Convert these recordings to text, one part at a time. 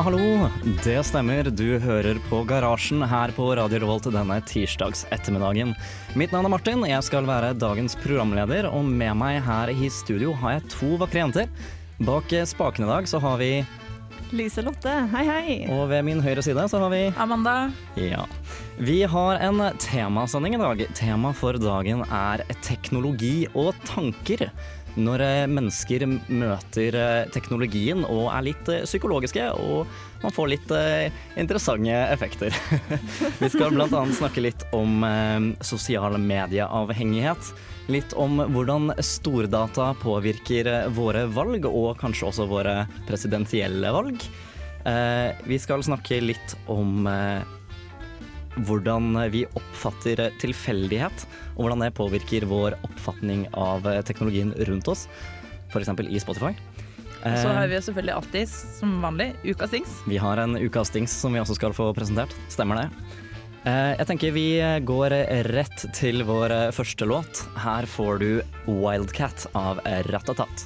Ja, hallo. Det stemmer. Du hører på Garasjen her på Radio Revolt denne tirsdags ettermiddagen. Mitt navn er Martin. Jeg skal være dagens programleder, og med meg her i studio har jeg to vakre jenter. Bak spakene i dag så har vi Lise Lotte, hei hei. Og ved min høyre side så har vi Amanda. Ja. Vi har en temasending i dag. Tema for dagen er teknologi og tanker. Når eh, mennesker møter eh, teknologien og er litt eh, psykologiske, og man får litt interessante effekter. Vi skal bl.a. snakke litt om sosial medieavhengighet. Litt om hvordan stordata påvirker våre valg, og kanskje også våre presidentielle valg. Vi skal snakke litt om hvordan vi oppfatter tilfeldighet, og hvordan det påvirker vår oppfatning av teknologien rundt oss, f.eks. i Spotify. Så Eh, har vi jo selvfølgelig alltid, som vanlig, Ukas Dings. vi har en ukas dings som vi også skal få presentert. Stemmer det? Eh, Jeg tenker vi går rett til vår første låt. Her får du Wildcat av Ratatat.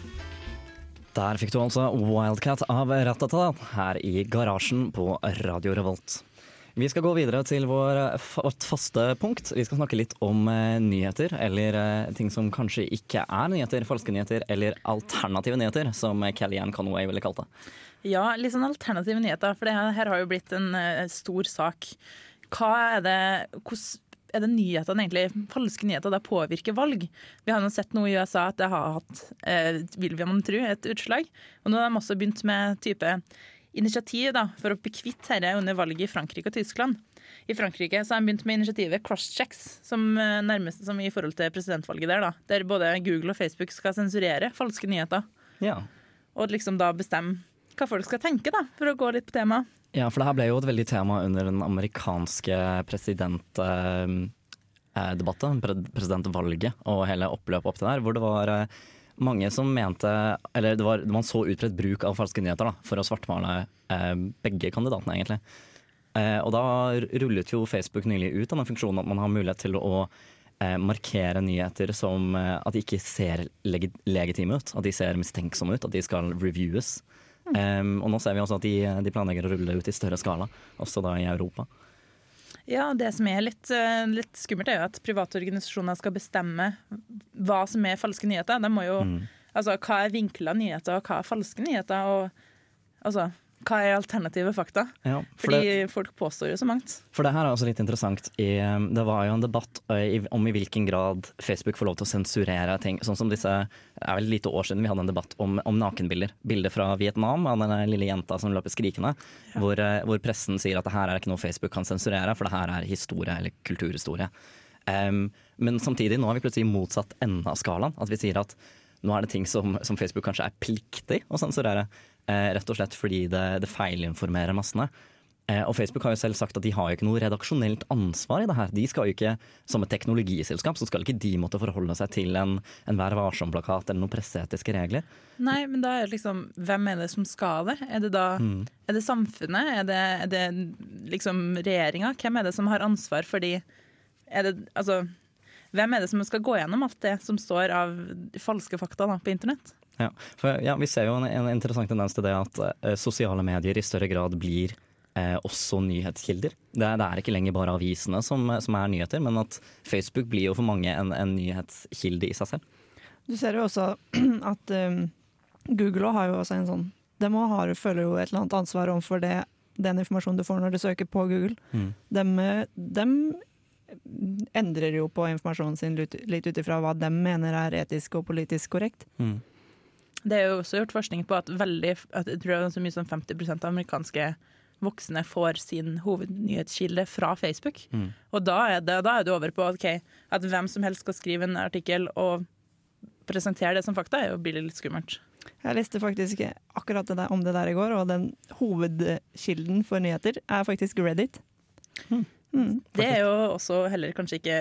Der fikk du altså Wildcat av Ratatat her i garasjen på Radio Revolt. Vi skal gå videre til vår, vårt faste punkt. Vi skal snakke litt om eh, nyheter, eller eh, ting som kanskje ikke er nyheter, falske nyheter, eller alternative nyheter, som Kellyanne Conway ville kalt det. Ja, litt sånn alternative nyheter, for det her, her har jo blitt en eh, stor sak. Hva er det hos, er det nyhetene egentlig, falske nyheter der påvirker valg? Vi har nå sett noe i USA at det har hatt, eh, vil vi man tro, et utslag. Og nå har de også begynt med type initiativ da, for å bli kvitt dette under valget i Frankrike og Tyskland. I Frankrike så har de begynt med initiativet crosschecks, som eh, nærmest som i forhold til presidentvalget der. da, Der både Google og Facebook skal sensurere falske nyheter. Ja. Og liksom da bestemme hva folk skal tenke, da, for å gå litt på temaet. Ja, for det her ble jo et veldig tema under den amerikanske presidentdebatten, presidentvalget og hele oppløpet opp til der, hvor det var eh, mange som mente Eller det var, man så utbredt bruk av falske nyheter da, for å svartmale eh, begge kandidatene, egentlig. Eh, og da rullet jo Facebook nylig ut denne funksjonen at man har mulighet til å eh, markere nyheter som eh, at de ikke ser leg legitime ut, at de ser mistenksomme ut, at de skal reviewes. Um, og nå ser vi også at de, de planlegger å rulle ut i større skala, også da i Europa. Ja, Det som er litt, eh, litt skummelt, er jo at private organisasjoner skal bestemme hva som er falske nyheter. De må jo, altså, Hva er vinkla nyheter, og hva er falske nyheter? og altså, Hva er alternative fakta? Ja, for, Fordi det, folk påstår jo så mangt. for det her er også litt interessant. I, det var jo en debatt om i hvilken grad Facebook får lov til å sensurere ting. Sånn som disse, Det er vel lite år siden vi hadde en debatt om, om nakenbilder. Bilder fra Vietnam av denne lille jenta som løper skrikende. Hvor, uh, hvor pressen sier at det her er ikke noe Facebook kan sensurere, for det her er historie eller kulturhistorie. Um, men samtidig, nå har vi plutselig motsatt ende av skalaen. At vi sier at nå er det ting som, som Facebook kanskje er pliktig å sensurere. Eh, rett og slett fordi det, det feilinformerer massene. Eh, og Facebook har jo selv sagt at de har jo ikke noe redaksjonelt ansvar i det her. De skal jo ikke, Som et teknologiselskap så skal ikke de måtte forholde seg til en, en Vær varsom-plakat eller noen presseetiske regler. Nei, men da er det liksom Hvem er det som skal det? Er det da Er det samfunnet? Er det, er det liksom regjeringa? Hvem er det som har ansvar for de er det, altså, Hvem er det som skal gå gjennom alt det som står av falske fakta da, på internett? Ja, for, ja, Vi ser jo en, en interessant tendens til det at uh, sosiale medier i større grad blir uh, også nyhetskilder. Det, det er ikke lenger bare avisene som, som er nyheter, men at Facebook blir jo for mange en, en nyhetskilde i seg selv. Du ser jo også at um, Google har jo også en sånn De må ha, føler jo et eller annet ansvar overfor det, den informasjonen du får når du søker på Google. Mm. De, endrer jo på informasjonen sin litt ut ifra hva de mener er etisk og politisk korrekt. Mm. Det er jo også gjort forskning på at veldig at jeg tror så mye som 50% av amerikanske voksne får sin hovednyhetskilde fra Facebook. Mm. Og da er, det, da er det, over på okay, at hvem som helst skal skrive en artikkel og presentere det som fakta, er jo blir litt skummelt. Jeg leste faktisk akkurat det der, om det der i går, og den hovedkilden for nyheter er faktisk Reddit. Mm. Det er jo også heller kanskje ikke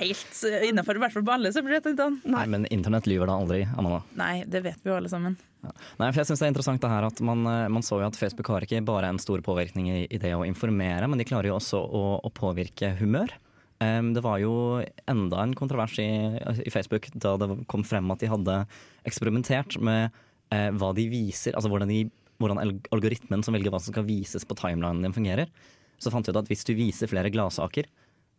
helt innafor, i hvert fall på alle sånn. Nei, men internett lyver da aldri, Amanda. Nei, det vet vi jo alle sammen. Nei, for jeg synes det er interessant det her at man, eh, man så jo at Facebook har ikke bare en stor påvirkning i, i det å informere, men de klarer jo også å, å påvirke humør. Um, det var jo enda en kontrovers i, i Facebook da det kom frem at de hadde eksperimentert med eh, hva de viser, altså hvordan, de, hvordan algoritmen som velger hva som skal vises på timelinen din fungerer. Så fant vi ut at hvis du viser flere gladsaker,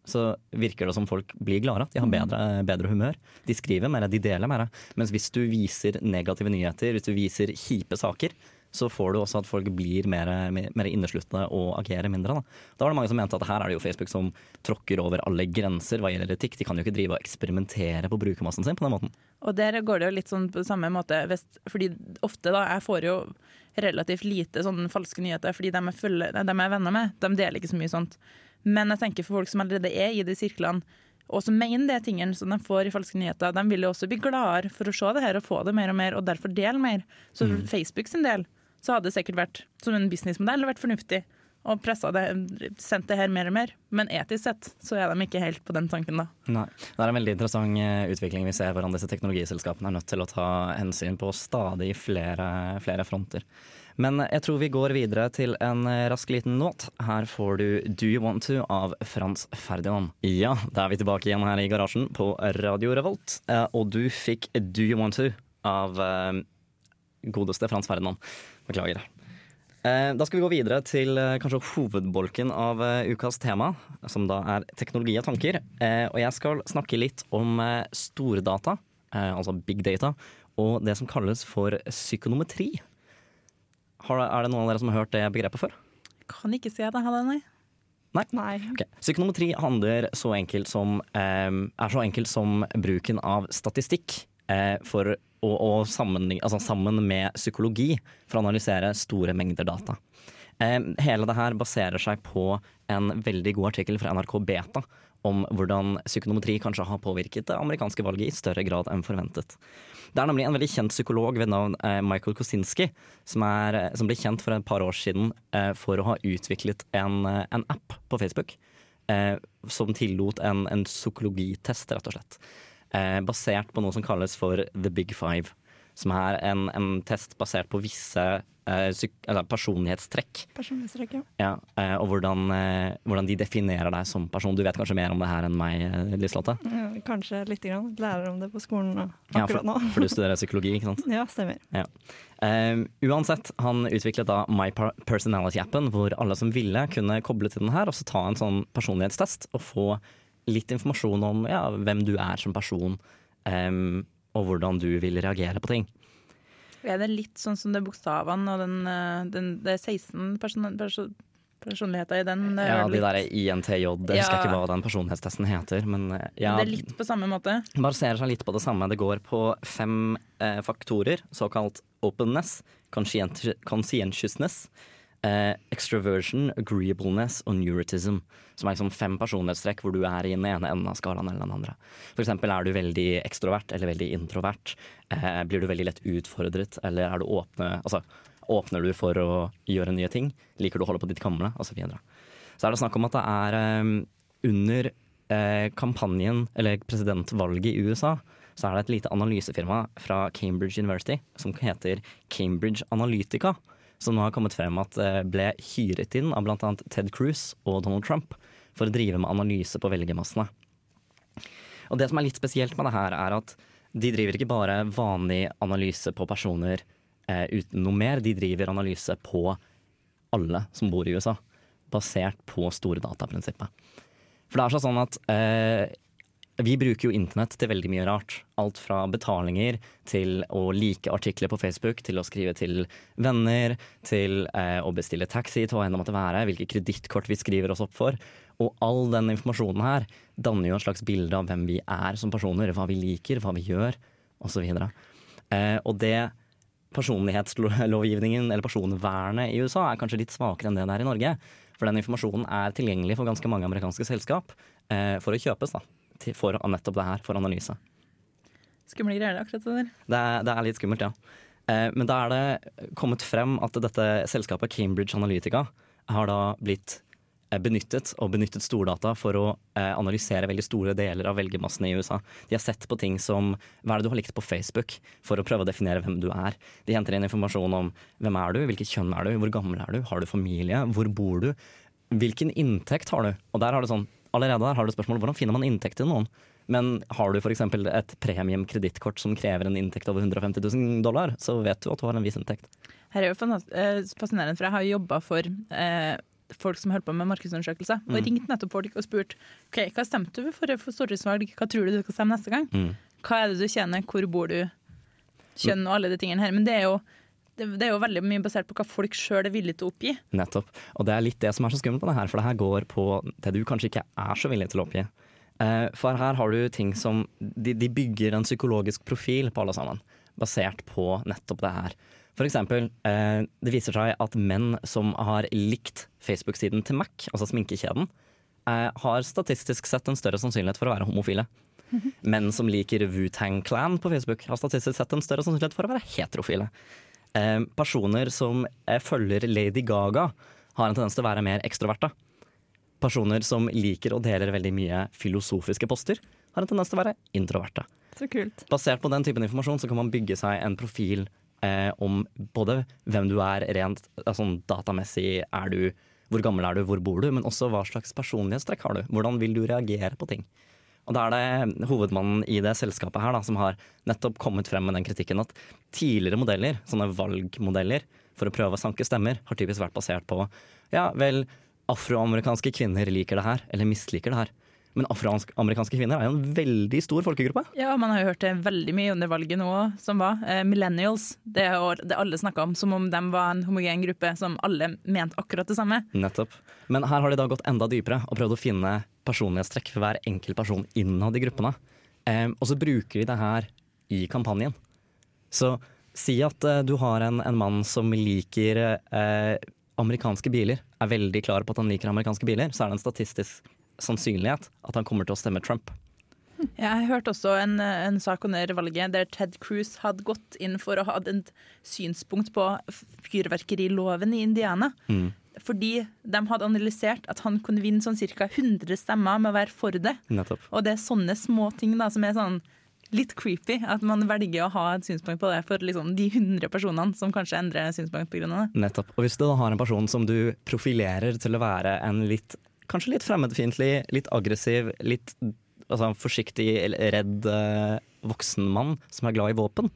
så virker det som folk blir gladere. De har bedre, bedre humør. De skriver mer, de deler mer. Mens hvis du viser negative nyheter, hvis du viser kjipe saker, så får du også at folk blir mer, mer inneslutne og agerer mindre. Da. da var det mange som mente at her er det jo Facebook som tråkker over alle grenser hva gjelder etikk. De kan jo ikke drive og eksperimentere på brukermassen sin på den måten. Og der går det jo litt sånn på samme måte, hvis, fordi ofte da, jeg får jo relativt lite sånne falske nyheter, fordi de jeg, følger, de jeg er venner med, de deler ikke så mye sånt. Men jeg tenker for folk som allerede er i de sirklene, og som mener det tingene som de får i falske nyheter, de vil jo også bli gladere for å se det her og få det mer og mer, og derfor dele mer. Så mm. Facebook sin del så hadde det sikkert vært som en businessmodell vært fornuftig og pressa det, sendt det her mer og mer. Men etisk sett så er de ikke helt på den tanken, da. Nei. Det er en veldig interessant eh, utvikling vi ser hvordan disse teknologiselskapene er nødt til å ta hensyn på stadig flere, flere fronter. Men jeg tror vi går videre til en rask liten låt. Her får du Do You Want To av Frans Ferdinand. Ja, da er vi tilbake igjen her i garasjen på Radio Revolt. Eh, Og du fikk Do You Want To av eh, godeste Frans Ferdinand. Beklager. Eh, Da skal vi gå videre til eh, kanskje hovedbolken av eh, ukas tema, som da er teknologi og tanker. Eh, Og jeg skal snakke litt om eh, stordata, eh, altså big data, og det som kalles for psykonometri. Har, er det noen av dere som har hørt det begrepet før? Kan ikke si det, det, nei. Nei. Okay. Psykonometri handler så enkelt som, eh, er så enkelt som bruken av statistikk eh, for å, og sammenligne, altså sammen med psykologi for å analysere store mengder data. Eh, hele det her baserer seg på en veldig god artikkel fra NRK Beta om hvordan psykonometri kanskje har påvirket det amerikanske valget i større grad enn forventet. Det er nemlig en veldig kjent psykolog ved navn eh, Michael Kosinski som, er, som ble kjent for et par år siden eh, for å ha utviklet en, eh, en app på Facebook eh, som tillot en, en psykologitest, rett og slett. Eh, basert på noe som kalles for The Big Five. Som er en, en test basert på visse eh, eller personlighetstrekk. Personlighetstrekk, ja. Ja, eh, og hvordan, eh, hvordan de definerer deg som person. Du vet kanskje mer om det her enn meg, eh, Liselotte? Ja, Kanskje lite grann. Lærer om det på skolen Ja, akkurat for, nå. for du studerer psykologi, ikke sant? Ja, stemmer. Eh, uansett, han utviklet da My Personality-appen, hvor alle som ville kunne koble til den her, og så ta en sånn personlighetstest og få litt informasjon om ja, hvem du er som person, um, og hvordan du vil reagere på ting. Er det litt sånn som det bokstavene og den, eh, den Det er 16 person, person, personligheter i den? Er Ja, de der INTJ, jeg husker Ja. ikke hva den personlighetstesten heter, men eh, ja, Det er litt på samme måte. baserer seg litt på det samme. Det går på fem eh, faktorer, såkalt openness, conscient- conscientiousness, eh, extroversion, agreeableness og neurotism. Som er liksom fem personlighetstrekk hvor du er i den ene enden av skalaen eller den andre. For eksempel er du veldig ekstrovert eller veldig introvert. Eh, blir du veldig lett utfordret, eller er du åpne Altså, åpner du for å gjøre nye ting? Liker du å holde på ditt gamle? Og så. Så er det snakk om at det er eh, under eh, kampanjen, eller presidentvalget i USA, så er det et lite analysefirma fra Cambridge University som heter Cambridge Analytica, som nå har kommet frem at eh, ble hyret inn av bl.a. Ted Cruz og Donald Trump for å drive med analyse på velgermassene. Og det som er litt spesielt med det her, er at de driver ikke bare vanlig analyse på personer eh, uten noe mer, de driver analyse på alle som bor i USA, basert på store dataprinsippet. For det er sånn at eh, vi bruker jo internett til veldig mye rart. Alt fra betalinger til å like artikler på Facebook, til å skrive til venner, til eh, å bestille taxi til hva enn det måtte være, hvilke kredittkort vi skriver oss opp for. Og all den informasjonen her danner jo et slags bilde av hvem vi er som personer, hva vi liker, hva vi gjør, osv. Eh, og det personlighetslovgivningen eller personvernet i USA er kanskje litt svakere enn det det er i Norge. For den informasjonen er tilgjengelig for ganske mange amerikanske selskap eh, for å kjøpes. da, til, For nettopp det her, for analyse. Skumle greier, det, akkurat det der. Det er, det er litt skummelt, ja. Eh, men da er det kommet frem at dette selskapet Cambridge Analytica har da blitt eh, benyttet og benyttet stordata for å eh, analysere veldig store deler av velgermassene i USA. De har sett på ting som hva er det du har likt på Facebook, for å prøve å definere hvem du er. De henter inn informasjon om hvem er du, hvilket kjønn er du, hvor gammel er du, har du familie, hvor bor du, hvilken inntekt har du? Og der har du sånn, allerede der har du spørsmål hvordan finner man inntekt til noen? Men har du f.eks. et premium-kredittkort som krever en inntekt over 150 000 dollar, så vet du at du har en viss inntekt. Her er jo eh, fascinerende, for jeg har jobba for eh, folk som holder på med markedsundersøkelser, og Mm. ringt nettopp folk og spurt ok, hva stemte du for for stortingsvalg, hva tror du du skal stemme neste gang? Mm. Hva er det du tjener, hvor bor du, kjønn og alle de tingene her. Men det er jo, det, er jo veldig mye basert på hva folk sjøl er villige til å oppgi. Nettopp. Og det er litt det som er så skummelt med det her, for det her går på det du kanskje ikke er så villig til å oppgi. Eh, For her har du ting som de, de bygger en psykologisk profil på alle sammen, basert på nettopp det her. For eksempel, eh, det viser seg at menn som har likt Facebook-siden til Mac, altså sminkekjeden, eh, har statistisk sett en større sannsynlighet for å være homofile. Menn som liker Wu-Tang Clan på Facebook, har statistisk sett en større sannsynlighet for å være heterofile. Eh, personer som eh, følger Lady Gaga, har en tendens til å være mer ekstroverte. Personer som liker og deler veldig mye filosofiske poster, har en tendens til å være introverte. Så kult. Basert på den typen informasjon så kan man bygge seg en profil eh, om både hvem du er rent altså, datamessig, er du, hvor gammel er du, hvor bor du, men også hva slags personlighetstrekk har du. Hvordan vil du reagere på ting. Og da er det hovedmannen i det selskapet her da, som har nettopp kommet frem med den kritikken at tidligere modeller, sånne valgmodeller, for å prøve å sanke stemmer, har typisk vært basert på ja vel, afroamerikanske kvinner liker det her, eller misliker det her. Men afroamerikanske kvinner er jo en veldig stor folkegruppe. Ja, man har jo hørt det veldig mye under valget nå som var. Eh, millennials, det er det alle snakka om som om de var en homogen gruppe som alle mente akkurat det samme. Nettopp. Men her har de da gått enda dypere og prøvd å finne personlighetstrekk for hver enkelt person innad i gruppene. Eh, og så bruker de det her i kampanjen. Så si at eh, du har en, en mann som liker eh, amerikanske biler, er veldig klar på at han liker amerikanske biler, så er det en statistisk sannsynlighet at han kommer til å stemme Trump. Jeg hørte også en, en sak under valget der Ted Cruz hadde gått inn for å ha et synspunkt på fyrverkeriloven i Indiana. Mm. Fordi de hadde analysert at han kunne vinne sånn ca. 100 stemmer med å være for det. Nettopp. Og det er sånne små ting da, som er sånn litt creepy. At man velger å ha et synspunkt på det for liksom de 100 personene som kanskje endrer synspunkt pga. det. Nettopp. Og hvis du da har en person som du profilerer til å være en litt, kanskje litt fremmedfiendtlig, litt aggressiv, litt altså, en forsiktig, redd eh, voksen mann som er glad i våpen,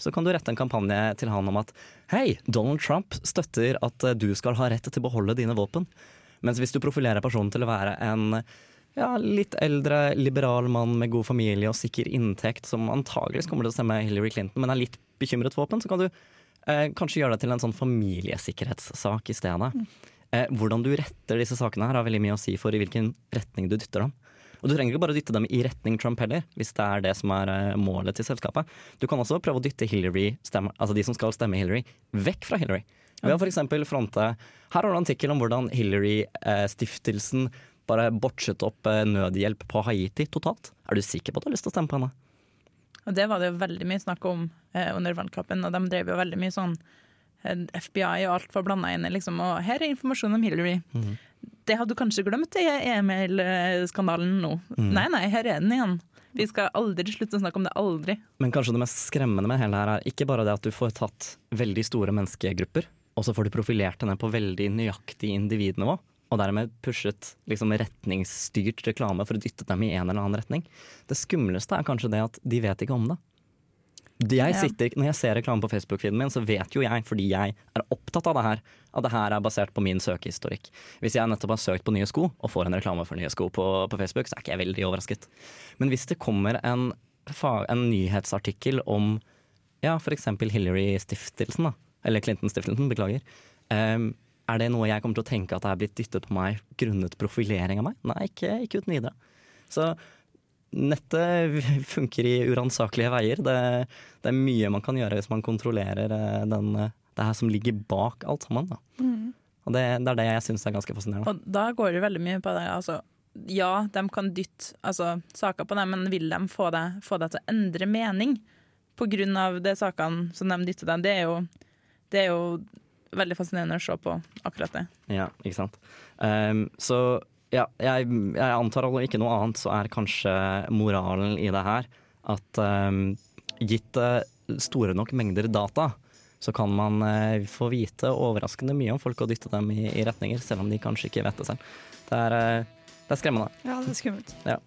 så kan du rette en kampanje til han om at hei, Donald Trump støtter at eh, du skal ha rett til å beholde dine våpen. Mens hvis du profilerer personen til å være en ja, litt eldre, liberal mann med god familie og sikker inntekt, som antageligvis kommer til å stemme Hillary Clinton, men er litt bekymret for våpen, så kan du eh, kanskje gjøre det til en sånn familiesikkerhetssak i stedet. Eh, hvordan du retter disse sakene her har veldig mye å si for i hvilken retning du dytter dem. Og du trenger ikke bare dytte dem i retning Trump heller, hvis det er det som er eh, målet til selskapet. Du kan også prøve å dytte Hillary, stemme, altså de som skal stemme Hillary, vekk fra Hillary. Ved å f.eks. fronte Her har du en artikkel om hvordan Hillary-stiftelsen bare botchet opp eh, nødhjelp på Haiti totalt. Er du sikker på at du har lyst til å stemme på henne? Og det var det jo veldig mye snakk om eh, under valgkampen, og de drev jo veldig mye sånn eh, FBI og alt var blanda inn i, liksom. Og her er informasjon om Hillary. Mhm. Det hadde du kanskje glemt i e-mail-skandalen nå. Mm. Nei, nei, her er den igjen. Vi skal aldri slutte å snakke om det. Aldri. Men kanskje det mest skremmende med hele her er ikke bare det at du får tatt veldig store menneskegrupper, og så får du profilert henne på veldig nøyaktig individnivå, og dermed pushet liksom retningsstyrt reklame for å dytte dem i en eller annen retning. Det skumleste er kanskje det at de vet ikke om det. Jeg sitter, når jeg ser reklame på Facebook-feeden min, så vet jo jeg, fordi jeg er opptatt av det her, at det her er basert på min søkehistorikk. Hvis jeg nettopp har søkt på nye sko, og får en reklame for nye sko på, på Facebook, så er ikke jeg veldig overrasket. Men hvis det kommer en, en nyhetsartikkel om ja, f.eks. Hillary-stiftelsen, da, eller Clinton-stiftelsen, beklager, Um, er det noe jeg kommer til å tenke at det er blitt dyttet på meg grunnet profilering av meg? Nei, ikke, ikke uten videre. Så nettet funker i uransakelige veier. Det, det, er mye man kan gjøre hvis man kontrollerer eh, den, eh, det her som ligger bak alt sammen. Mm. Og det, det, er det jeg syns er ganske fascinerende. Og da går det veldig mye på det. Altså, ja, de kan dytte altså, saker på deg, men vil de få deg, få deg til å endre mening av de sakene som de dytter deg? Det er jo, det er jo veldig fascinerende å se på akkurat det. Ja, ikke sant. Um, så ja, jeg, jeg, antar at ikke noe annet så er kanskje moralen i det her at um, gitt uh, store nok mengder data, så kan man uh, få vite overraskende mye om folk og dytte dem i, i, retninger, selv om de kanskje ikke vet det selv. Det er, uh, det er skremmende. Ja, det er skummelt. Ja.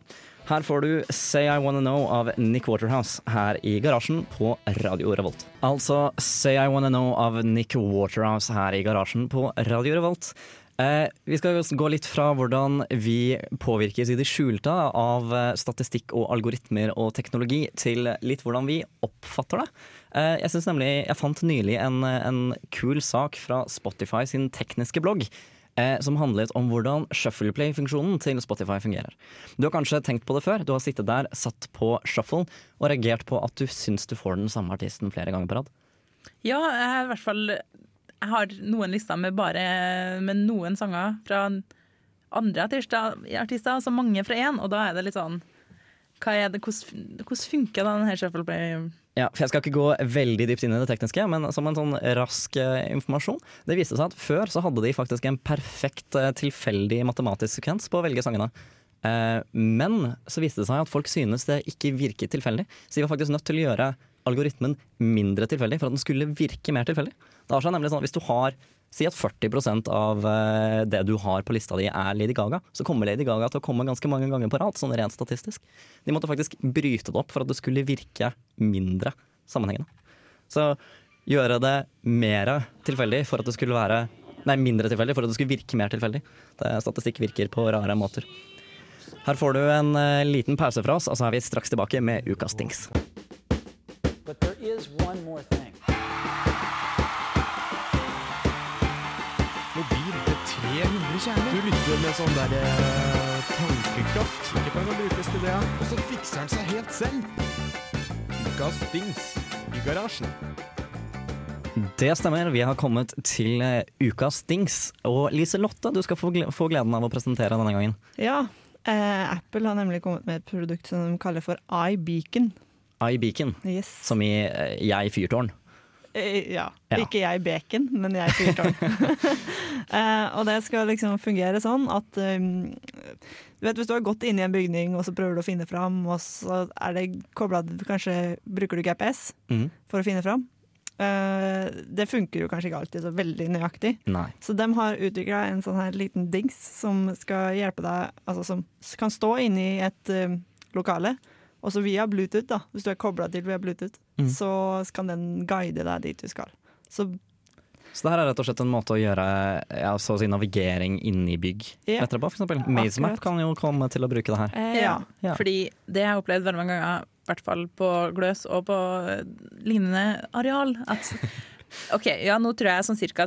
Her får du Say I Wanna Know av Nick Waterhouse her i garasjen på Radio Revolt. Altså Say I Wanna Know av Nick Waterhouse her i garasjen på Radio Revolt. Eh, vi skal gå litt fra hvordan vi påvirkes i det skjulte av eh, statistikk og algoritmer og teknologi, til litt hvordan vi oppfatter det. Eh, jeg nemlig, jeg fant nylig en, en kul sak fra Spotify sin tekniske blogg. Som handlet om hvordan shuffleplay-funksjonen til Spotify fungerer. Du har kanskje tenkt på det før. Du har sittet der, satt på shuffle og reagert på at du syns du får den samme artisten flere ganger på rad. Ja, jeg har i hvert fall jeg har noen lister med bare med noen sanger fra andre artister, artister så mange fra én, og da er det litt sånn det, hvordan, hvordan funker denne shuffleplay? Ja, for Jeg skal ikke gå veldig dypt inn i det tekniske, men som en sånn rask uh, informasjon. Det viste seg at før så hadde de faktisk en perfekt uh, tilfeldig matematisk sekvens på å velge sangene. Uh, men så viste det seg at folk synes det ikke virket tilfeldig, så de var faktisk nødt til å gjøre algoritmen mindre tilfeldig for at den skulle virke mer tilfeldig. Det har seg nemlig sånn at Hvis du har Si at 40% av eh, det du har på lista di er Lady Gaga, så kommer Lady Gaga til å komme ganske mange ganger på rad, sånn rent statistisk. De måtte faktisk bryte det opp for at det skulle virke mindre sammenhengende. Så gjøre det mer tilfeldig for at det skulle være Nei, mindre tilfeldig for at det skulle virke mer tilfeldig. Det, statistikk virker på rare måter. Her får du en uh, liten pause fra oss, og så er vi straks tilbake med Ukas Dings. But there is one more thing. Kjærlig. Du lytter med sånn derre eh, tankekraft. Ikke kan brukes til det. Og så fikser han seg helt selv. Ukas dings i garasjen. Det stemmer. Vi har kommet til uh, ukas dings. Og Lise Lotte, du skal få, gle få gleden av å presentere denne gangen. Ja. Eh, Apple har nemlig kommet med et produkt som de kaller for iBeacon. iBeacon, yes. som i uh, jeg fyrtårn. Eh, ja. ja. Ikke jeg bacon, men jeg fyrtårn. eh, og det skal liksom fungere sånn at um, du vet, Hvis du har gått inn i en bygning og så prøver du å finne fram, og så er det kobla Kanskje bruker du GPS mm. for å finne fram. Uh, det funker jo kanskje ikke alltid så veldig nøyaktig. Nei. Så de har utvikla en sånn her liten dings som skal hjelpe deg Altså som kan stå inni et uh, lokale og så via Bluetooth, da, hvis du er kobla til via Bluetooth, mm. så kan den guide deg dit du skal. Så, så det her er rett og slett en måte å gjøre ja, så å si navigering inni bygg ja. lettere på? MazeMap kan jo komme til å bruke det her. Eh, ja. ja. fordi det jeg har opplevd veldig mange ganger, i hvert fall på Gløs og på lignende areal, at OK, ja, nå tror jeg sånn cirka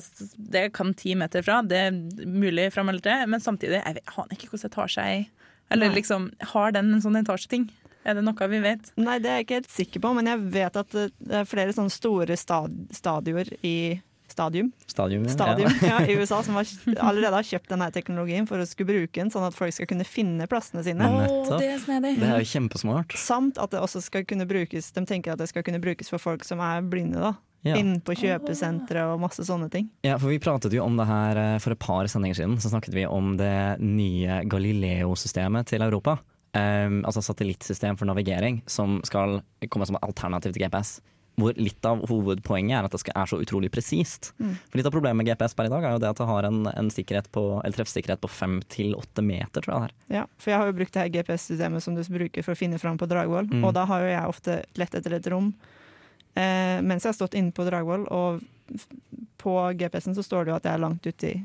det kan ti meter fra. Det er mulig frameldt det, men samtidig jeg aner ikke hvordan etasje jeg Eller liksom, har den en sånn etasjeting? Er det noe vi vet? Nei, det er jeg ikke helt sikker på, men jeg vet at det er flere sånne store stad stadioer i Stadium, Stadium, ja. Stadium ja, i USA som har, allerede har kjøpt denne teknologien for å skulle bruke den, sånn at folk skal kunne finne plassene sine. Oh, det er snedig. Det er jo kjempesmart. Samt at det også skal kunne brukes De tenker at det skal kunne brukes for folk som er blinde. da ja. Inne på kjøpesentre og masse sånne ting. Ja, for Vi pratet jo om det her eh, for et par sendinger siden. Så snakket vi om det nye Galileo-systemet til Europa. Um, altså satellittsystem for navigering som skal komme som alternativ til GPS. Hvor litt av hovedpoenget er at det skal, er så utrolig presist. Mm. For Litt av problemet med GPS per i dag er jo det at det har en, en, på, treffsikkerhet på fem til åtte meter. tror jeg det er. Ja, for jeg har jo brukt det her GPS-systemet som du bruker for å finne fram på Dragvoll, mm. og da har jo jeg ofte lett etter et rom. Eh, mens jeg har stått inne på Dragvoll, og på GPS-en så står det jo at jeg er langt ute i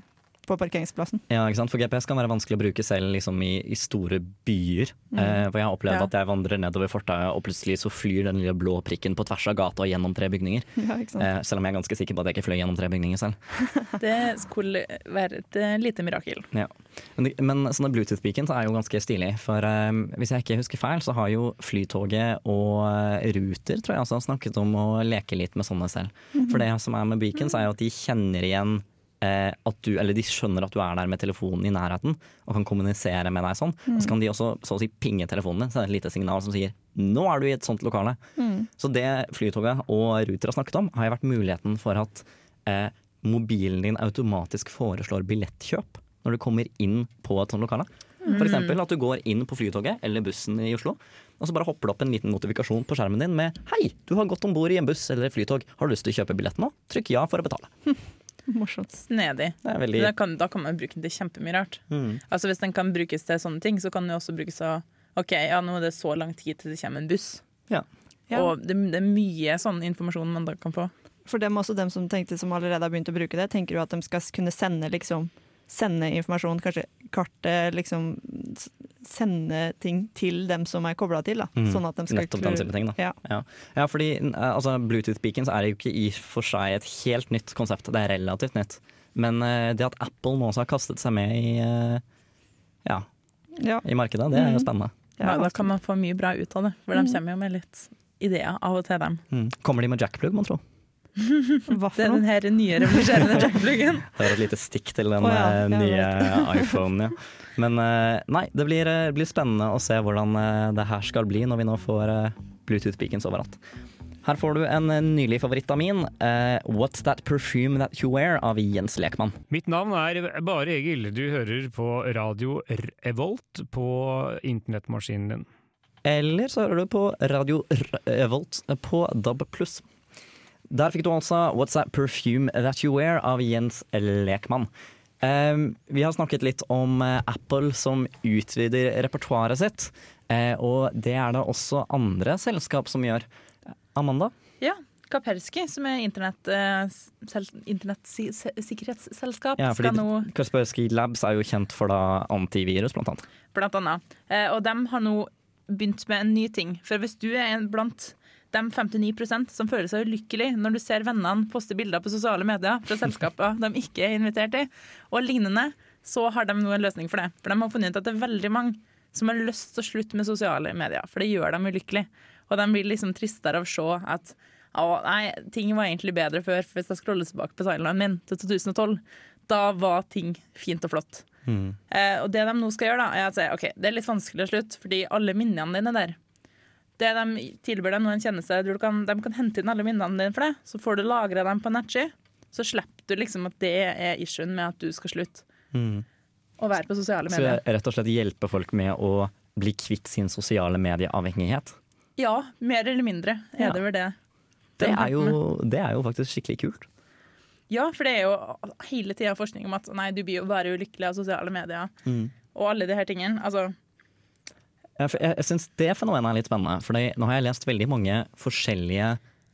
på parkeringsplassen. Ja, ikke sant? For GPS kan være vanskelig å bruke selv liksom, i, i, store byer. Mm. Eh, for jeg har opplevd ja. at jeg vandrer nedover fortauet, og plutselig så flyr den lille blå prikken på tvers av gata og gjennom tre bygninger. Ja, eh, selv om jeg er ganske sikker på at jeg ikke fløy gjennom tre bygninger selv. det skulle være et eh, lite mirakel. Ja. Men, men sånne Bluetooth-beacons er jo ganske stilig. For eh, hvis jeg ikke husker feil, så har jo Flytoget og eh, Ruter tror jeg også har snakket om å leke litt med sånne selv. Mm -hmm. For det som er med beacons, er jo at de kjenner igjen at du, eller de skjønner at du er der med telefonen i nærheten og kan kommunisere med deg sånn. Mm. Og så kan de også så å si pinge telefonen din, sende et lite signal som sier 'nå er du i et sånt lokale'. Mm. Så det Flytoget og Ruter har snakket om, har jo vært muligheten for at eh, mobilen din automatisk foreslår billettkjøp når du kommer inn på et sånt lokale. Mm. Eksempel at du går inn på Flytoget eller bussen i Oslo, og så bare hopper det opp en liten notifikasjon på skjermen din med 'hei, du har gått om bord i en buss eller flytog, har du lyst til å kjøpe billett nå?' Trykk ja for å betale. Morsomt. Snedig. Veldig... Da, kan, da, kan, man bruke den til kjempemye rart. Mm. Altså Hvis den kan brukes til sånne ting, så kan den også brukes til OK, ja, nå er det så lang tid til det kommer en buss. Ja. Ja. Og det, det, er mye sånn informasjon man da kan få. For dem også dem som tenkte som allerede har begynt å bruke det, tenker jo at de skal kunne sende liksom sende informasjon, kanskje kartet, liksom sende ting til dem som er kobla til. Da. Mm. Sånn at de skal Nettopp den type ting, da. Ja, ja. ja fordi eh, altså, Bluetooth-beacons er jo ikke i for seg et helt nytt konsept, det er relativt nytt. Men uh, det at Apple nå også har kastet seg med i, uh, ja, ja. i markedet, det er jo mm. spennende. Ja, Da kan man få mye bra ut av det, for de mm. kommer jo med litt ideer av og til, dem. Mm. Kommer de med jackplug, mon tro? Hva for det er den her nye revolusjonerende jackpluggen. Det er et lite stikk til den oh, ja. Ja. nye iPhonen, ja. Men eh, nei, det blir, eh, blir, spennende å se hvordan eh, det her skal bli når vi nå får Bluetooth-beacons overalt. Her får du en nylig favoritt av min, uh, 'What's That Perfume That You Wear' av Jens Lekmann. Mitt navn er Bare Egil. Du hører på radio Revolt på internettmaskinen din. Eller så hører du på radio Revolt på DAB+. Der fikk du altså 'What's That Perfume That You Wear' av Jens Lekmann. Um, vi har snakket litt om uh, Apple som utvider repertoaret sitt. Uh, og det er det også andre selskap som gjør. Amanda? Ja. Kaspersky, som er internettsikkerhetsselskap. ja, fordi nå... Kaspersky Labs er jo kjent for da antivirus, blant annet. Blant annet. Og de har nå begynt med en ny ting. For hvis du er blant de 59% som føler seg ulykkelig når du ser vennene poste bilder på sosiale medier fra selskaper de ikke er invitert i, og lignende, så har de nå en løsning for det. For de har funnet ut at det er veldig mange som har lyst til å slutte med sosiale medier, for det gjør dem ulykkelige. Og de blir liksom tristere av å se at å, nei, ting var egentlig bedre før. For hvis jeg scroller tilbake på timelinen min til 2012, da var ting fint og flott. Mm. Eh, og det de nå skal gjøre, da, er å si OK, det er litt vanskelig å slutte, fordi alle minnene dine er der det de tilbyr deg nå en tjeneste du kan, de kan hente inn alle minnene dine for det. Så får du lagra dem på nettsky. Så slipper du liksom at det er issuen med at du skal slutte mm. å være på sosiale medier. Så rett og slett hjelpe folk med å bli kvitt sin sosiale medieavhengighet? Ja, mer eller mindre er ja. det vel det. Det er, jo, det er, jo, faktisk skikkelig kult. Ja, for det er jo hele tida forskning om at nei, du blir jo bare ulykkelig av sosiale medier. Mm. Og alle de her tingene. Altså, jeg, jeg syns det fenomenet er litt spennende. For nå har jeg lest veldig mange forskjellige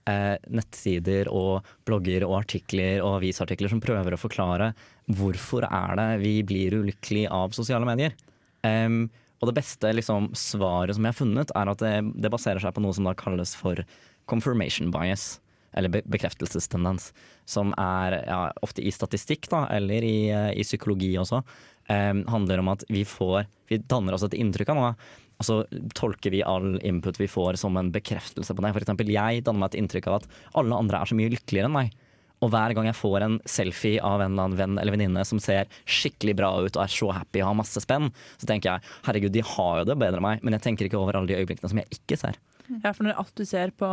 eh, nettsider og blogger og artikler og avisartikler som prøver å forklare hvorfor er det vi blir ulykkelige av sosiale medier. Um, og det beste liksom, svaret som jeg har funnet, er at det, det, baserer seg på noe som da kalles for confirmation bias. Eller be bekreftelsestendens. Som er ja, ofte i statistikk, da, eller i, eh, i psykologi også. Um, handler om at vi får Vi danner oss et inntrykk av noe og så tolker vi all input vi får som en bekreftelse på det. For eksempel, jeg danner meg et inntrykk av at alle andre er så mye lykkeligere enn meg. Og hver gang jeg får en selfie av en eller annen venn eller venninne som ser skikkelig bra ut og er så happy og har masse spenn, så tenker jeg herregud, de har jo det bedre enn meg, men jeg tenker ikke over alle de øyeblikkene som jeg ikke ser. Ja, for når alt du ser på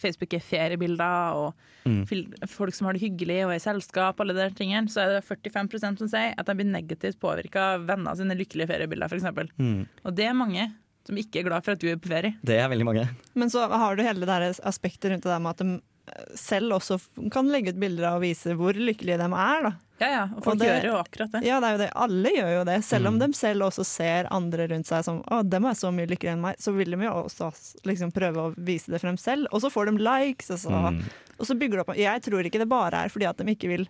Facebook er feriebilder og mm. folk som har det hyggelig og er i selskap, alle de tingene, så er det 45% som sier at de blir negativt påvirka av venner sine lykkelige feriebilder, f.eks. Mm. Og det er mange som ikke er glad for at du er på ferie. Det er veldig mange. Men så har du hele det aspektet rundt det der med at de selv også kan legge ut bilder av og vise hvor lykkelige de er. da. Ja, ja, og folk og det, gjør jo akkurat det. Ja, det er jo det. Alle gjør jo det. Selv om mm. de selv også ser andre rundt seg som å, dem er så mye lykkeligere enn meg, så vil de jo også liksom prøve å vise det frem selv. Og så får de likes, og så, mm. og så bygger det opp Jeg tror ikke det bare er fordi at de ikke vil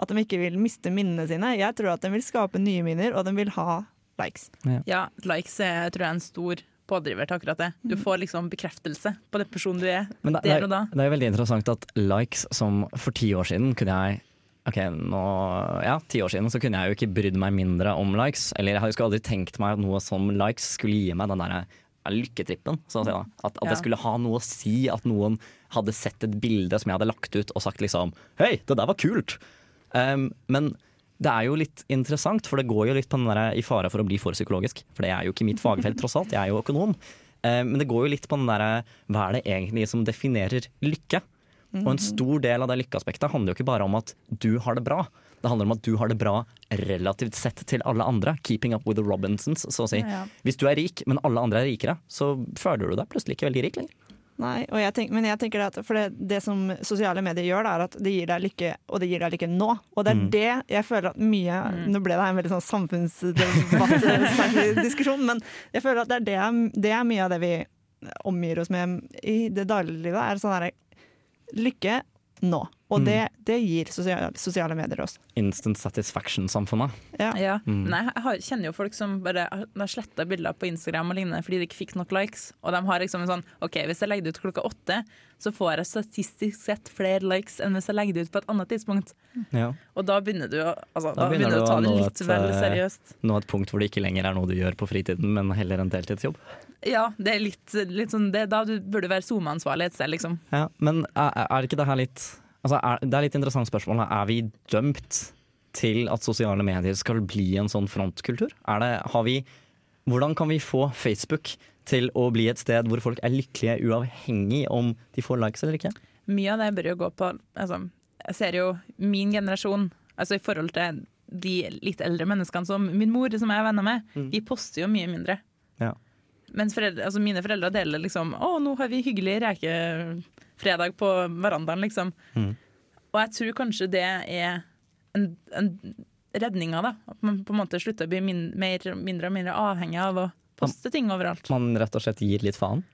at de ikke vil miste minnene sine. Jeg tror at de vil skape nye minner, og de vil ha likes. Ja, likes er tror jeg en stor pådriver til akkurat det. Du får liksom bekreftelse på den personen du er Men det, der er, og da. det er jo veldig interessant at likes som for ti år siden kunne jeg Ok, nå, ja, ti år siden så kunne jeg jo ikke brydd meg mindre om likes. Eller jeg skulle aldri tenkt meg at noe som likes skulle gi meg den der lykketrippen. Så å si da. At, at Ja. det skulle ha noe å si at noen hadde sett et bilde som jeg hadde lagt ut og sagt liksom Hei, det der var kult! Um, men det er jo litt interessant, for det går jo litt på den der i fare for å bli for psykologisk. For det er jo ikke mitt fagfelt, tross alt. Jeg er jo økonom. Eh, Men det går jo litt på den derre hva er det egentlig som definerer lykke? Og en stor del av det lykkeaspektet handler jo ikke bare om at du har det bra. Det handler om at du har det bra relativt sett til alle andre. Keeping up with the Robinsons, så å si. Hvis du er rik, men alle andre er rikere, så føler du deg plutselig ikke veldig rik lenger. Nei, og jeg tenk, men jeg tenker at for det, det som sosiale medier gjør, da, er at det gir deg lykke, og det gir deg lykke nå. Og det er Mm. det jeg føler at mye Nå ble det en veldig sånn samfunnsdebatt-diskusjon, men jeg føler at det er, det, det er mye av det vi omgir oss med i det dagliglivet. er sånn her lykke nå. Og Mm. det, det gir sosiale, sosiale medier oss. Instant satisfaction-samfunnet. Ja. Ja. Mm. Nei, jeg har, kjenner jo folk som bare har- sletta bilder på Instagram og lignende fordi de ikke fikk nok likes. Og de har liksom en sånn OK, hvis jeg legger det ut klokka åtte, så får jeg statistisk sett flere likes enn hvis jeg legger det ut på et annet tidspunkt. Ja. Og da begynner du å, altså, Da da begynner du å ta det litt et, vel eh, seriøst. Nå et punkt hvor det ikke lenger er noe du gjør på fritiden, men heller en deltidsjobb. Ja, det er litt, litt sånn det, Da du burde du være SoMe-ansvarlig et sted, liksom. Ja, men er, er ikke det her litt altså er, Det er litt interessant spørsmål. Er vi dømt til at sosiale medier skal bli en sånn frontkultur? Er det, har vi, hvordan kan vi få Facebook til å bli et sted hvor folk er lykkelige uavhengig om de får likes eller ikke? Mye av det bør jo gå på altså, Jeg ser jo min generasjon, altså i forhold til de litt eldre menneskene som min mor, som jeg er venner med, De poster jo mye mindre. Ja. Mens foreldre, altså mine foreldre deler liksom Å, nå har vi hyggelig rekefredag på verandaen, liksom. Mm. Og jeg tror kanskje det er en, en redninga, da. At man på en måte slutter å bli min, mer, mindre og mindre avhengig av å poste ting overalt. Man rett og slett gir litt faen?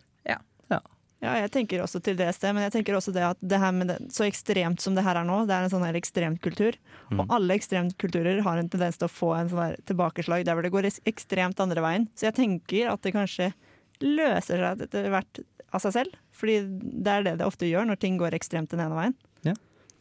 Ja. Jeg tenker også til det sted, men jeg tenker også det at det her med det, så ekstremt som det her er nå, det er en sånn her ekstremkultur. Mm. Og alle ekstremkulturer har en tendens til å få en sånn her tilbakeslag der hvor det går ekstremt andre veien. Så jeg tenker at det kanskje løser seg etter hvert av seg selv. Fordi det er det det ofte gjør når ting går ekstremt den ene veien.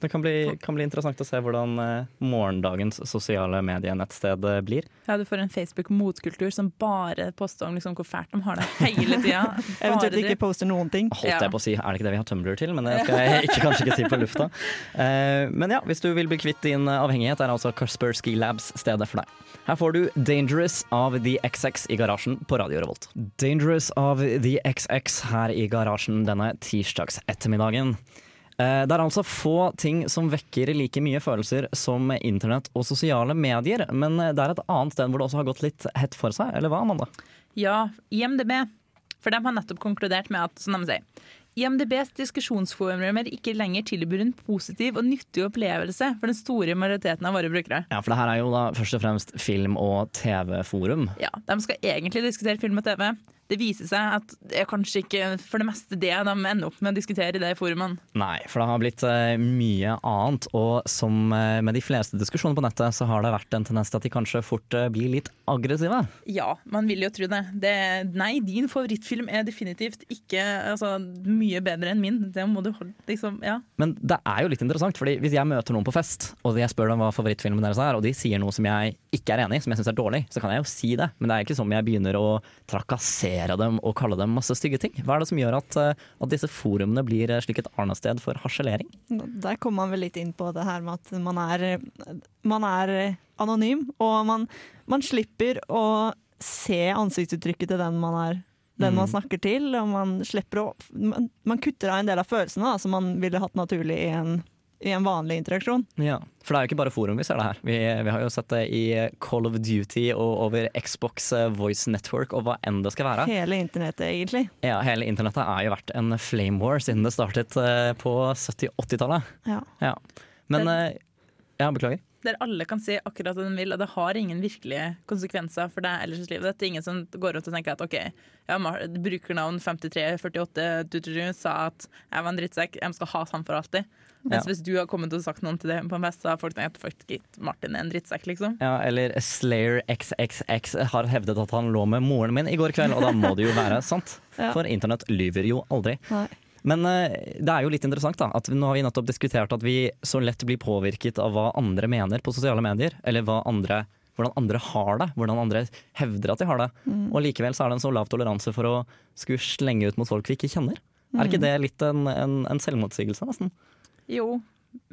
Det kan bli, kan bli interessant å se hvordan eh, morgendagens sosiale medienettsted eh, blir. Ja, du får en Facebook-motkultur som bare poster om liksom hvor fælt de har det hele tida. Eventuelt ikke poster noen ting. Holdt jeg på å si, er det ikke det vi har Tumblr til? Men det skal jeg ikke, kanskje ikke si på lufta. Eh, men ja, hvis du vil bli kvitt din avhengighet, er altså Kaspersky Labs stedet for deg. Her får du Dangerous av The XX i garasjen på Radio Revolt. Dangerous av The XX her i garasjen denne tirsdags ettermiddagen. Eh, Det er altså få ting som vekker like mye følelser som internett og sosiale medier, men det er et annet sted hvor det også har gått litt hett for seg, eller hva, Amanda? Ja, IMDb. For de har nettopp konkludert med at som de sier, IMDbs diskusjonsforumer ikke lenger tilbyr en positiv og nyttig opplevelse for den store majoriteten av våre brukere. Ja, for det her er jo da først og fremst film- og TV-forum. Ja, De skal egentlig diskutere film og TV. Det viser seg at det er kanskje ikke for det meste det de ender opp med å diskutere i de forumene. Nei, for det har blitt eh, mye annet, og som eh, med de fleste diskusjoner på nettet, så har det vært en tendens til at de kanskje fort eh, blir litt aggressive. Ja, man vil jo tro det. det nei, din favorittfilm er definitivt ikke altså, mye bedre enn min. Det må du holde liksom, ja. Men det er jo litt interessant, fordi hvis jeg møter noen på fest, og jeg spør dem hva favorittfilmen deres er, og de sier noe som jeg ikke er enig i, som jeg syns er dårlig, så kan jeg jo si det. Men det er ikke som jeg begynner å trakassere dem og kalle dem masse stygge ting. Hva er det som gjør at, eh, at disse forumene blir eh, slik et arnested for harselering? Der kommer man vel litt inn på det her med at man er, man er anonym, og man, man slipper å se ansiktsuttrykket til den man er den man Mm. snakker til, og man slipper å Man, man kutter av en del av følelsene da, som man ville hatt naturlig i en, i en vanlig interaksjon. Ja, For det er jo ikke bare forum vi ser det her. Vi, vi har jo sett det i Call of Duty og over Xbox eh, Voice Network og hva enn det skal være. Hele internettet, egentlig. Ja, Hele internettet er jo vært en flame war siden det startet eh, på 70-80-tallet. Ja. Ja. Men Den- eh, Ja, beklager. Der alle kan si akkurat det de vil, og det har ingen virkelige konsekvenser for deg ellers i livet. Det er ingen som går rundt og tenker at OK, ja, brukernavn 5348 sa at jeg var en drittsekk, jeg skal ha han for alltid. Mens ja. hvis du har kommet og sagt noen til det på en fest, så har folk tenkt at Martin er en drittsekk, liksom. Ja, eller Slayer XXX har hevdet at han lå med moren min i går kveld, og da må det jo være sant. ja. For internett lyver jo aldri. Nei. Men uh, det er jo litt interessant da, at nå har vi nettopp diskutert at vi så lett blir påvirket av hva andre mener på sosiale medier. Eller andre, hvordan andre har det, hvordan andre hevder at de har det. Mm. Og likevel så er det en så lav toleranse for å skulle slenge ut mot folk vi ikke kjenner. Mm. Er ikke det litt en, en, en selvmotsigelse, nesten? Jo,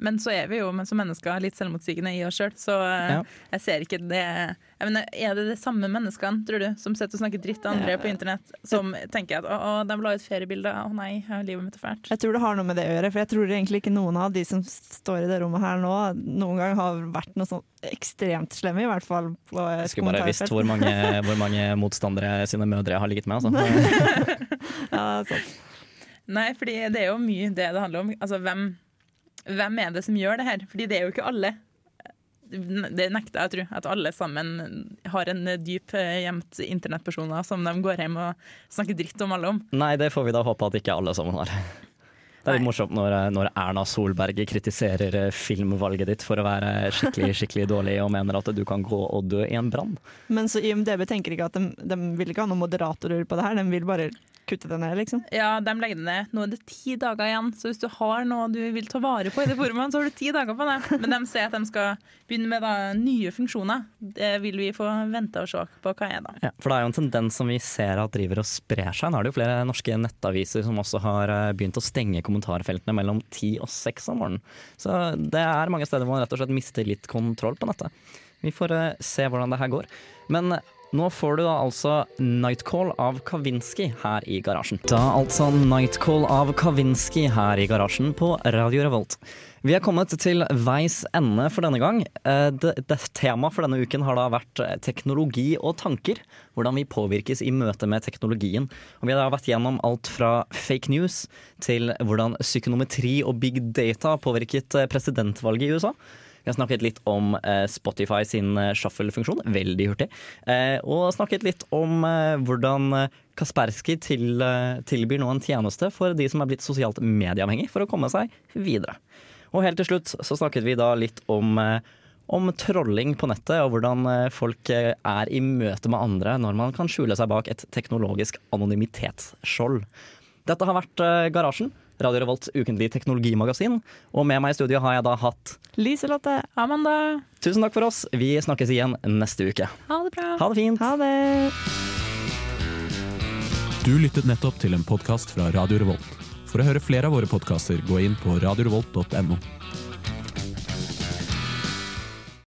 men så er vi jo som mennesker litt selvmotsigende i oss sjøl, så eh, ja. jeg ser ikke det jeg mener, Er det de samme menneskene, tror du, som sitter og snakker dritt til andre ja. på internett, som tenker at å, de la ut feriebilde, å nei, livet mitt er fælt? Jeg tror det har noe med det å gjøre, for jeg tror egentlig ikke noen av de som står i det rommet her nå, noen gang har vært noe sånn ekstremt slemme, i hvert fall. På jeg skulle bare visst hvor mange, hvor mange motstandere sine mødre har ligget med, altså. ja, sant. Nei, fordi det er jo mye det det handler om. Altså, hvem hvem er det som gjør det her? Fordi det er jo ikke alle. Det nekter jeg å tro. At alle sammen har en dyp eh, gjemt internettpersoner som de går hjem og snakker dritt om alle om. Nei, det får vi da håpe at ikke alle sammen har. Det er litt morsomt når, når, Erna Solberg kritiserer eh, filmvalget ditt for å være skikkelig skikkelig dårlig og mener at du kan gå og dø i en brann. Men så IMDb tenker ikke at de, de vil ikke ha noen moderatorer på det her, de vil bare kutte det ned, liksom? Ja, de legger det ned. Nå er det ti dager igjen, så hvis du har noe du vil ta vare på i det forumet, så har du ti dager på det. Men de sier at de skal begynne med da, nye funksjoner. Det vil vi få vente og se på hva er da. Ja, for det er jo en tendens som vi ser at driver og sprer seg. Nå er det jo flere norske nettaviser som også har eh, begynt å stenge kommentarfeltene mellom ti og seks om morgenen. Så det er mange steder hvor man rett og slett mister litt kontroll på nettet. Vi får uh, se hvordan det her går. Men nå får du da altså Nightcall av Kavinsky her i garasjen. Da altså Nightcall av Kavinsky her i garasjen på Radio Revolt. Vi er kommet til veis ende for denne gang. Eh, Temaet for denne uken har da vært eh, teknologi og tanker. Hvordan vi påvirkes i møte med teknologien. Og vi har da vært gjennom alt fra fake news til hvordan psykonometri og big data påvirket eh, presidentvalget i USA. Vi har snakket litt om eh, Spotify sin eh, shuffle-funksjon, veldig hurtig. Eh, og snakket litt om hvordan Kaspersky til, tilbyr nå en tjeneste for de som er blitt sosialt medieavhengig, for å komme seg videre. Og helt til slutt så snakket vi da litt om, om trolling på nettet, og hvordan folk er i møte med andre når man kan skjule seg bak et teknologisk anonymitetsskjold. Dette har vært Garasjen. Radio Revolts ukentlige teknologimagasin. Og med meg i studio har jeg da hatt Liselotte. Amanda. Tusen takk for oss. Vi snakkes igjen neste uke. Ha det bra. Ha det fint. Ha det. Du lyttet nettopp til en podkast fra Radio Revolt. For å høre flere av våre podkaster, gå inn på radiorevolt.no.